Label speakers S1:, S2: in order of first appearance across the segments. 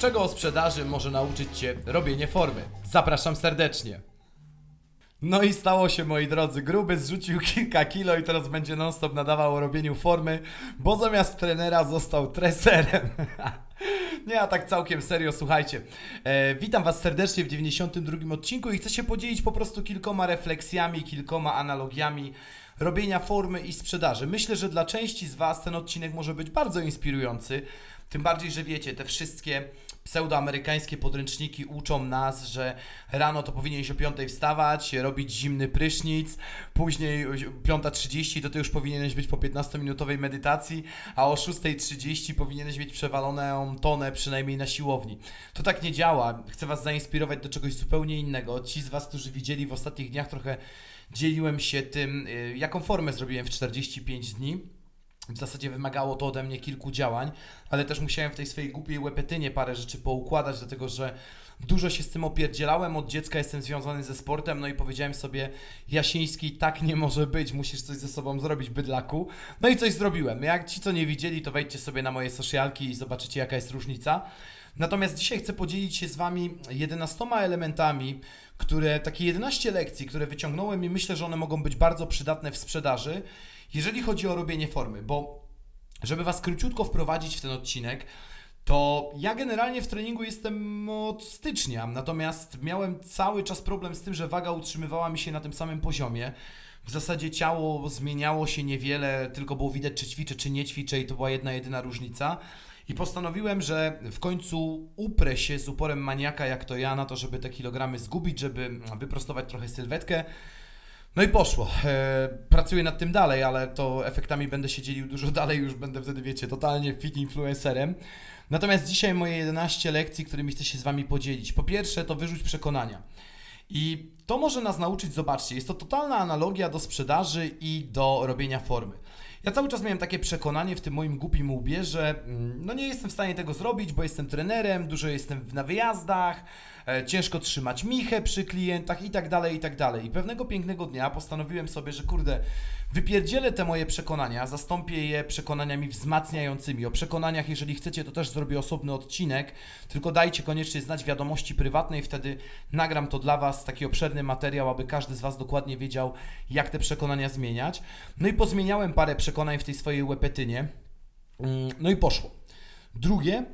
S1: Czego o sprzedaży może nauczyć Cię robienie formy? Zapraszam serdecznie. No i stało się, moi drodzy. Gruby zrzucił kilka kilo i teraz będzie non-stop nadawał o robieniu formy, bo zamiast trenera został treserem. Nie, a tak całkiem serio, słuchajcie. E, witam Was serdecznie w 92 odcinku i chcę się podzielić po prostu kilkoma refleksjami, kilkoma analogiami robienia formy i sprzedaży. Myślę, że dla części z Was ten odcinek może być bardzo inspirujący. Tym bardziej, że wiecie, te wszystkie pseudoamerykańskie podręczniki uczą nas, że rano to powinieneś o 5 wstawać, robić zimny prysznic, później 5.30 to ty już powinieneś być po 15-minutowej medytacji, a o 6.30 powinieneś mieć przewaloną tonę przynajmniej na siłowni. To tak nie działa. Chcę Was zainspirować do czegoś zupełnie innego. Ci z Was, którzy widzieli w ostatnich dniach trochę dzieliłem się tym, y, jaką formę zrobiłem w 45 dni. W zasadzie wymagało to ode mnie kilku działań, ale też musiałem w tej swojej głupiej łepetynie parę rzeczy poukładać, dlatego że dużo się z tym opierdzielałem. Od dziecka jestem związany ze sportem, no i powiedziałem sobie, Jasiński, tak nie może być, musisz coś ze sobą zrobić, bydlaku. No i coś zrobiłem. Jak ci, co nie widzieli, to wejdźcie sobie na moje socialki i zobaczycie, jaka jest różnica. Natomiast dzisiaj chcę podzielić się z Wami 11 elementami, które, takie 11 lekcji, które wyciągnąłem i myślę, że one mogą być bardzo przydatne w sprzedaży jeżeli chodzi o robienie formy, bo żeby Was króciutko wprowadzić w ten odcinek, to ja generalnie w treningu jestem od stycznia, natomiast miałem cały czas problem z tym, że waga utrzymywała mi się na tym samym poziomie. W zasadzie ciało zmieniało się niewiele, tylko było widać, czy ćwiczę, czy nie ćwiczę, i to była jedna, jedyna różnica. I postanowiłem, że w końcu uprę się z uporem maniaka, jak to ja, na to, żeby te kilogramy zgubić, żeby wyprostować trochę sylwetkę. No i poszło. E, pracuję nad tym dalej, ale to efektami będę się dzielił dużo dalej, już będę wtedy, wiecie, totalnie fit influencerem. Natomiast dzisiaj moje 11 lekcji, którymi chcę się z Wami podzielić. Po pierwsze, to wyrzuć przekonania. I to może nas nauczyć, zobaczcie, jest to totalna analogia do sprzedaży i do robienia formy. Ja cały czas miałem takie przekonanie w tym moim głupim łbie, że mm, no nie jestem w stanie tego zrobić, bo jestem trenerem, dużo jestem na wyjazdach, ciężko trzymać michę przy klientach i tak dalej, i tak dalej. I pewnego pięknego dnia postanowiłem sobie, że kurde, wypierdzielę te moje przekonania, zastąpię je przekonaniami wzmacniającymi. O przekonaniach, jeżeli chcecie, to też zrobię osobny odcinek, tylko dajcie koniecznie znać wiadomości prywatnej, wtedy nagram to dla Was, taki obszerny materiał, aby każdy z Was dokładnie wiedział, jak te przekonania zmieniać. No i pozmieniałem parę przekonań w tej swojej łepetynie. Mm, no i poszło. Drugie,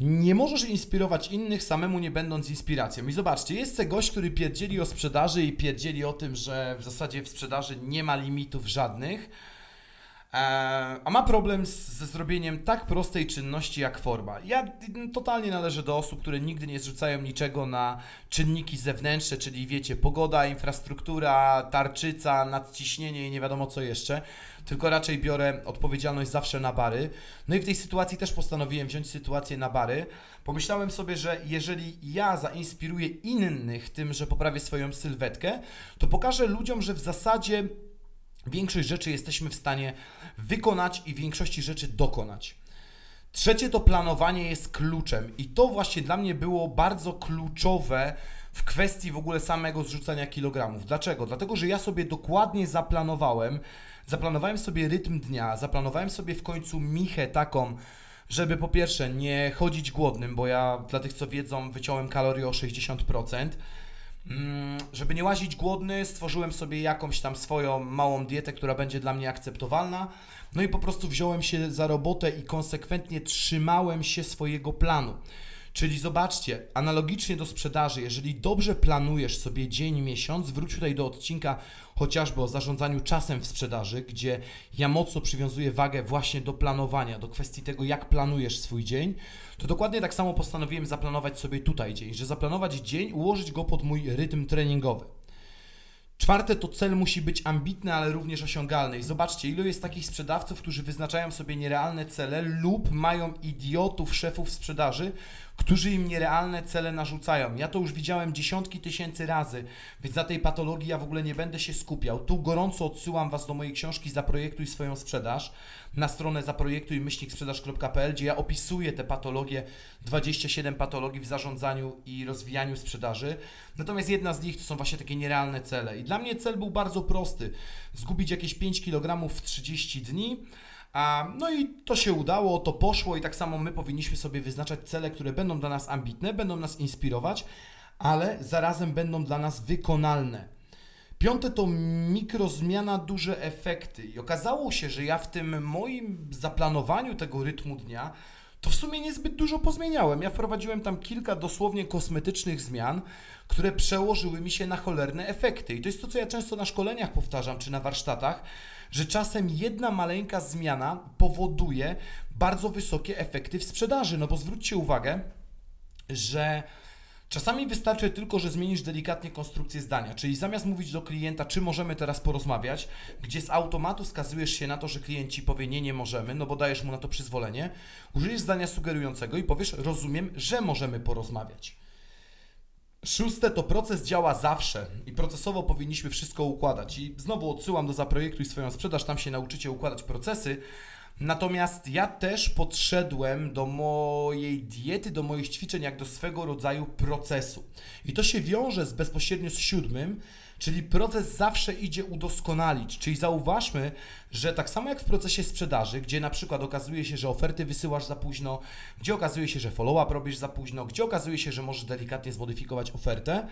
S1: nie możesz inspirować innych samemu nie będąc inspiracją. I zobaczcie, jest ten gość, który pierdzieli o sprzedaży i pierdzieli o tym, że w zasadzie w sprzedaży nie ma limitów żadnych, a ma problem z, ze zrobieniem tak prostej czynności jak forma. Ja totalnie należę do osób, które nigdy nie zrzucają niczego na czynniki zewnętrzne, czyli wiecie, pogoda, infrastruktura, tarczyca, nadciśnienie i nie wiadomo co jeszcze tylko raczej biorę odpowiedzialność zawsze na bary. No i w tej sytuacji też postanowiłem wziąć sytuację na bary. Pomyślałem sobie, że jeżeli ja zainspiruję innych tym, że poprawię swoją sylwetkę, to pokażę ludziom, że w zasadzie większość rzeczy jesteśmy w stanie wykonać i większości rzeczy dokonać. Trzecie to planowanie jest kluczem i to właśnie dla mnie było bardzo kluczowe w kwestii w ogóle samego zrzucania kilogramów. Dlaczego? Dlatego, że ja sobie dokładnie zaplanowałem, Zaplanowałem sobie rytm dnia, zaplanowałem sobie w końcu michę taką, żeby po pierwsze nie chodzić głodnym, bo ja dla tych co wiedzą wyciąłem kalorie o 60%. Mm, żeby nie łazić głodny, stworzyłem sobie jakąś tam swoją małą dietę, która będzie dla mnie akceptowalna. No i po prostu wziąłem się za robotę i konsekwentnie trzymałem się swojego planu. Czyli zobaczcie, analogicznie do sprzedaży, jeżeli dobrze planujesz sobie dzień, miesiąc, wróć tutaj do odcinka chociażby o zarządzaniu czasem w sprzedaży, gdzie ja mocno przywiązuję wagę właśnie do planowania, do kwestii tego, jak planujesz swój dzień, to dokładnie tak samo postanowiłem zaplanować sobie tutaj dzień, że zaplanować dzień, ułożyć go pod mój rytm treningowy. Czwarte to cel musi być ambitny, ale również osiągalny. I zobaczcie, ilu jest takich sprzedawców, którzy wyznaczają sobie nierealne cele lub mają idiotów szefów sprzedaży, którzy im nierealne cele narzucają. Ja to już widziałem dziesiątki tysięcy razy, więc na tej patologii ja w ogóle nie będę się skupiał. Tu gorąco odsyłam Was do mojej książki Zaprojektuj swoją sprzedaż na stronę zaprojektuj myślniksprzedaż.pl, gdzie ja opisuję te patologie, 27 patologii w zarządzaniu i rozwijaniu sprzedaży. Natomiast jedna z nich to są właśnie takie nierealne cele. I dla mnie cel był bardzo prosty: zgubić jakieś 5 kg w 30 dni. No i to się udało, to poszło i tak samo my powinniśmy sobie wyznaczać cele, które będą dla nas ambitne, będą nas inspirować, ale zarazem będą dla nas wykonalne. Piąte to mikrozmiana, duże efekty. I okazało się, że ja w tym moim zaplanowaniu tego rytmu dnia to w sumie niezbyt dużo pozmieniałem. Ja wprowadziłem tam kilka dosłownie kosmetycznych zmian, które przełożyły mi się na cholerne efekty. I to jest to, co ja często na szkoleniach powtarzam, czy na warsztatach, że czasem jedna maleńka zmiana powoduje bardzo wysokie efekty w sprzedaży. No bo zwróćcie uwagę, że Czasami wystarczy tylko, że zmienisz delikatnie konstrukcję zdania, czyli zamiast mówić do klienta, czy możemy teraz porozmawiać, gdzie z automatu skazujesz się na to, że klient ci powie nie, nie możemy, no bo dajesz mu na to przyzwolenie, użyjesz zdania sugerującego i powiesz, rozumiem, że możemy porozmawiać. Szóste to proces działa zawsze i procesowo powinniśmy wszystko układać. I znowu odsyłam do Zaprojektuj swoją sprzedaż, tam się nauczycie układać procesy. Natomiast ja też podszedłem do mojej diety, do moich ćwiczeń, jak do swego rodzaju procesu. I to się wiąże z, bezpośrednio z siódmym, czyli proces zawsze idzie udoskonalić. Czyli zauważmy, że tak samo jak w procesie sprzedaży, gdzie na przykład okazuje się, że oferty wysyłasz za późno, gdzie okazuje się, że follow-up robisz za późno, gdzie okazuje się, że możesz delikatnie zmodyfikować ofertę,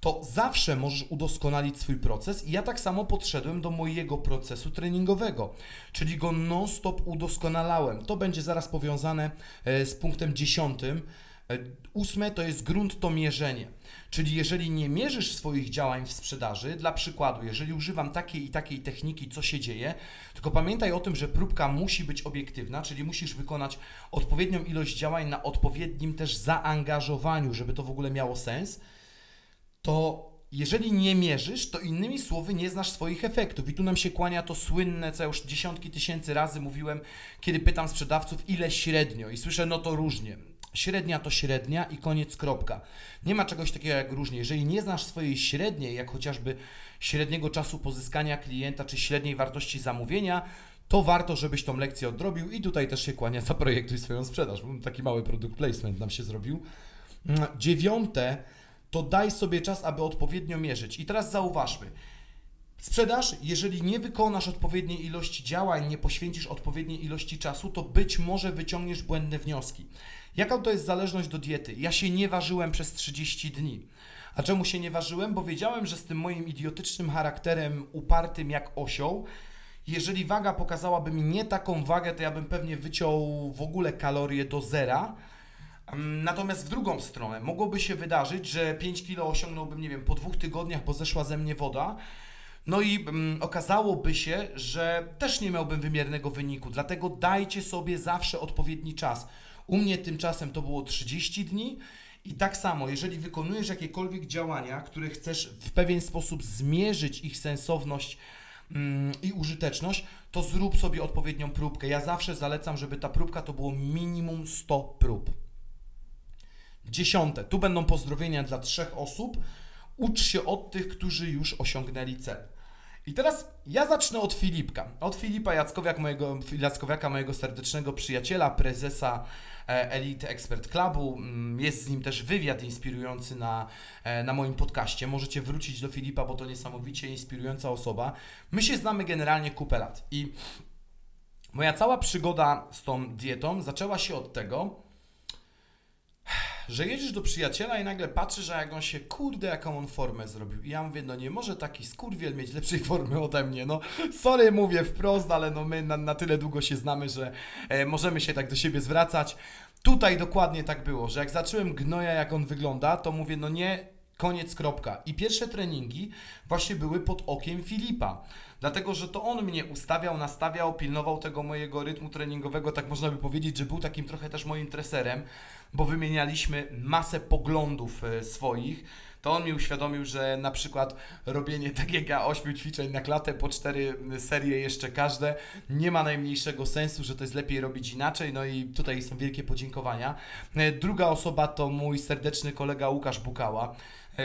S1: to zawsze możesz udoskonalić swój proces i ja tak samo podszedłem do mojego procesu treningowego, czyli go non-stop udoskonalałem. To będzie zaraz powiązane e, z punktem dziesiątym. E, ósme to jest grunt to mierzenie. Czyli jeżeli nie mierzysz swoich działań w sprzedaży, dla przykładu, jeżeli używam takiej i takiej techniki, co się dzieje, tylko pamiętaj o tym, że próbka musi być obiektywna, czyli musisz wykonać odpowiednią ilość działań na odpowiednim też zaangażowaniu, żeby to w ogóle miało sens to jeżeli nie mierzysz, to innymi słowy nie znasz swoich efektów. I tu nam się kłania to słynne, co ja już dziesiątki tysięcy razy mówiłem, kiedy pytam sprzedawców, ile średnio. I słyszę, no to różnie. Średnia to średnia i koniec, kropka. Nie ma czegoś takiego jak różnie. Jeżeli nie znasz swojej średniej, jak chociażby średniego czasu pozyskania klienta, czy średniej wartości zamówienia, to warto, żebyś tą lekcję odrobił i tutaj też się kłania, zaprojektuj swoją sprzedaż. Taki mały produkt placement nam się zrobił. Dziewiąte, to daj sobie czas, aby odpowiednio mierzyć. I teraz zauważmy. Sprzedaż, jeżeli nie wykonasz odpowiedniej ilości działań, nie poświęcisz odpowiedniej ilości czasu, to być może wyciągniesz błędne wnioski. Jaka to jest zależność do diety? Ja się nie ważyłem przez 30 dni. A czemu się nie ważyłem? Bo wiedziałem, że z tym moim idiotycznym charakterem, upartym jak osioł, jeżeli waga pokazałaby mi nie taką wagę, to ja bym pewnie wyciął w ogóle kalorie do zera Natomiast w drugą stronę mogłoby się wydarzyć, że 5 kg osiągnąłbym, nie wiem, po dwóch tygodniach, bo zeszła ze mnie woda. No i mm, okazałoby się, że też nie miałbym wymiernego wyniku. Dlatego dajcie sobie zawsze odpowiedni czas. U mnie tymczasem to było 30 dni. I tak samo, jeżeli wykonujesz jakiekolwiek działania, które chcesz w pewien sposób zmierzyć ich sensowność mm, i użyteczność, to zrób sobie odpowiednią próbkę. Ja zawsze zalecam, żeby ta próbka to było minimum 100 prób. Dziesiąte, tu będą pozdrowienia dla trzech osób. Ucz się od tych, którzy już osiągnęli cel. I teraz ja zacznę od Filipka. Od Filipa Jackowiak, mojego, Jackowiaka, mojego serdecznego przyjaciela, prezesa e, Elite Expert Clubu. Mm, jest z nim też wywiad inspirujący na, e, na moim podcaście. Możecie wrócić do Filipa, bo to niesamowicie inspirująca osoba. My się znamy generalnie kupę lat i moja cała przygoda z tą dietą zaczęła się od tego, że jedziesz do przyjaciela i nagle patrzysz, że jak on się, kurde, jaką on formę zrobił. I ja mówię, no nie może taki skurwiel mieć lepszej formy ode mnie, no sorry, mówię wprost, ale no my na, na tyle długo się znamy, że e, możemy się tak do siebie zwracać. Tutaj dokładnie tak było, że jak zacząłem gnoja, jak on wygląda, to mówię, no nie, koniec, kropka. I pierwsze treningi właśnie były pod okiem Filipa. dlatego że to on mnie ustawiał, nastawiał, pilnował tego mojego rytmu treningowego, tak można by powiedzieć, że był takim trochę też moim treserem, bo wymienialiśmy masę poglądów e, swoich. To on mi uświadomił, że na przykład robienie tak ja 8 ćwiczeń na klatę po 4 serie jeszcze każde nie ma najmniejszego sensu, że to jest lepiej robić inaczej. No i tutaj są wielkie podziękowania. E, Druga osoba to mój serdeczny kolega Łukasz Bukała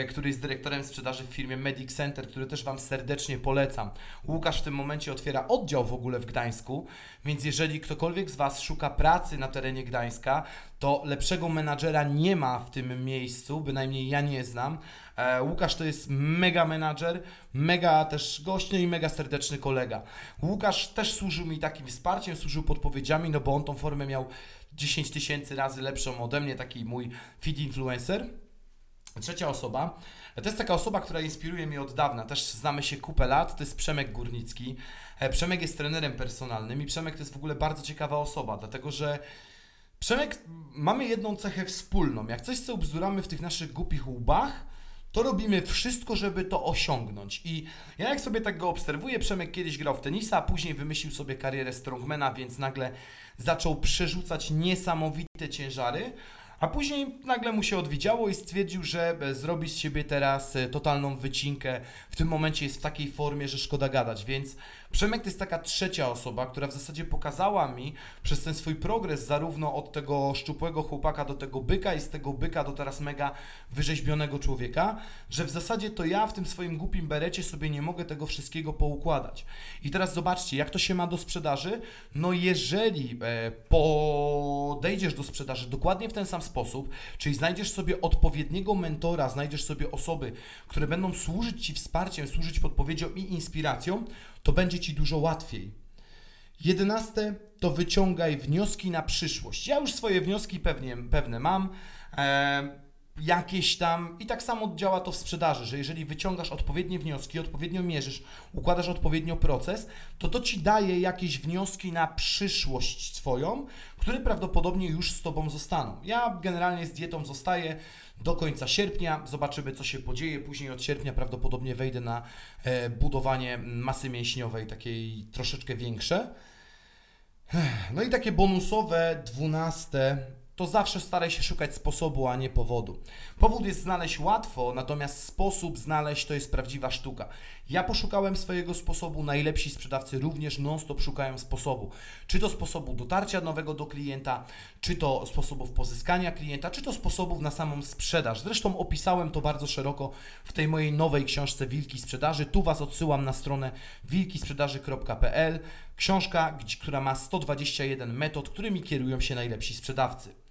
S1: który jest dyrektorem sprzedaży w firmie Medic Center, który też Wam serdecznie polecam. Łukasz w tym momencie otwiera oddział w ogóle w Gdańsku, więc jeżeli ktokolwiek z Was szuka pracy na terenie Gdańska, to lepszego menadżera nie ma w tym miejscu, bynajmniej ja nie znam. E, Łukasz to jest mega menadżer, mega też gośny i mega serdeczny kolega. Łukasz też służył mi takim wsparciem, służył podpowiedziami, no bo on tą formę miał 10 tysięcy razy lepszą ode mnie, taki mój feed influencer. Trzecia osoba, to jest taka osoba, która inspiruje mnie od dawna, też znamy się kupę lat, to jest Przemek Górnicki. E, Przemek jest trenerem personalnym i Przemek to jest w ogóle bardzo ciekawa osoba, dlatego że Przemek, mamy jedną cechę wspólną. Jak coś co bzduramy w tych naszych głupich łbach, to robimy wszystko, żeby to osiągnąć. I ja jak sobie tak go obserwuję, Przemek kiedyś grał w tenisa, a później wymyślił sobie karierę strongmana, więc nagle zaczął przerzucać niesamowite ciężary. A później nagle mu się odwidziało i stwierdził, że e, zrobi z siebie teraz e, totalną wycinkę. W tym momencie jest w takiej formie, że szkoda gadać. Więc Przemek to jest taka trzecia osoba, która w zasadzie pokazała mi przez ten swój progres, zarówno od tego szczupłego chłopaka do tego byka i z tego byka do teraz mega wyrzeźbionego człowieka, że w zasadzie to ja w tym swoim głupim berecie sobie nie mogę tego wszystkiego poukładać. I teraz zobaczcie, jak to się ma do sprzedaży. No jeżeli e, podejdziesz do sprzedaży dokładnie w ten sam sposób, czyli znajdziesz sobie odpowiedniego mentora, znajdziesz sobie osoby, które będą służyć Ci wsparciem, służyć podpowiedzią i inspiracją, to będzie Ci dużo łatwiej. Jedenaste to wyciągaj wnioski na przyszłość. Ja już swoje wnioski pewnie, pewne mam. E, jakieś tam i tak samo działa to w sprzedaży, że jeżeli wyciągasz odpowiednie wnioski, odpowiednio mierzysz, układasz odpowiednio proces, to to ci daje jakieś wnioski na przyszłość Twoją, które prawdopodobnie już z Tobą zostaną. Ja generalnie z dietą zostaję do końca sierpnia, zobaczymy co się podzieje, później od sierpnia prawdopodobnie wejdę na e, budowanie masy mięśniowej, takiej troszeczkę większe. No i takie bonusowe, dwunaste, to zawsze staraj się szukać sposobu, a nie powodu. Powód jest znaleźć łatwo, natomiast sposób znaleźć to jest prawdziwa sztuka. Ja poszukałem swojego sposobu, najlepsi sprzedawcy również non-stop szukają sposobu. Czy to sposobu dotarcia nowego do klienta, czy to sposobów pozyskania klienta, czy to sposobów na samą sprzedaż. Zresztą opisałem to bardzo szeroko w tej mojej nowej książce Wilki Sprzedaży. Tu Was odsyłam na stronę wilkisprzedaży.pl. Książka, która ma 121 metod, którymi kierują się najlepsi sprzedawcy.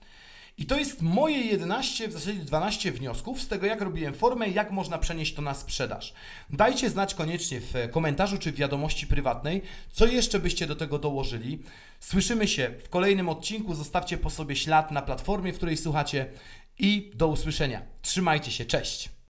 S1: I to jest moje 11, w zasadzie 12 wniosków z tego, jak robiłem formę, jak można przenieść to na sprzedaż. Dajcie znać koniecznie w komentarzu czy w wiadomości prywatnej, co jeszcze byście do tego dołożyli. Słyszymy się w kolejnym odcinku. Zostawcie po sobie ślad na platformie, w której słuchacie i do usłyszenia. Trzymajcie się, cześć!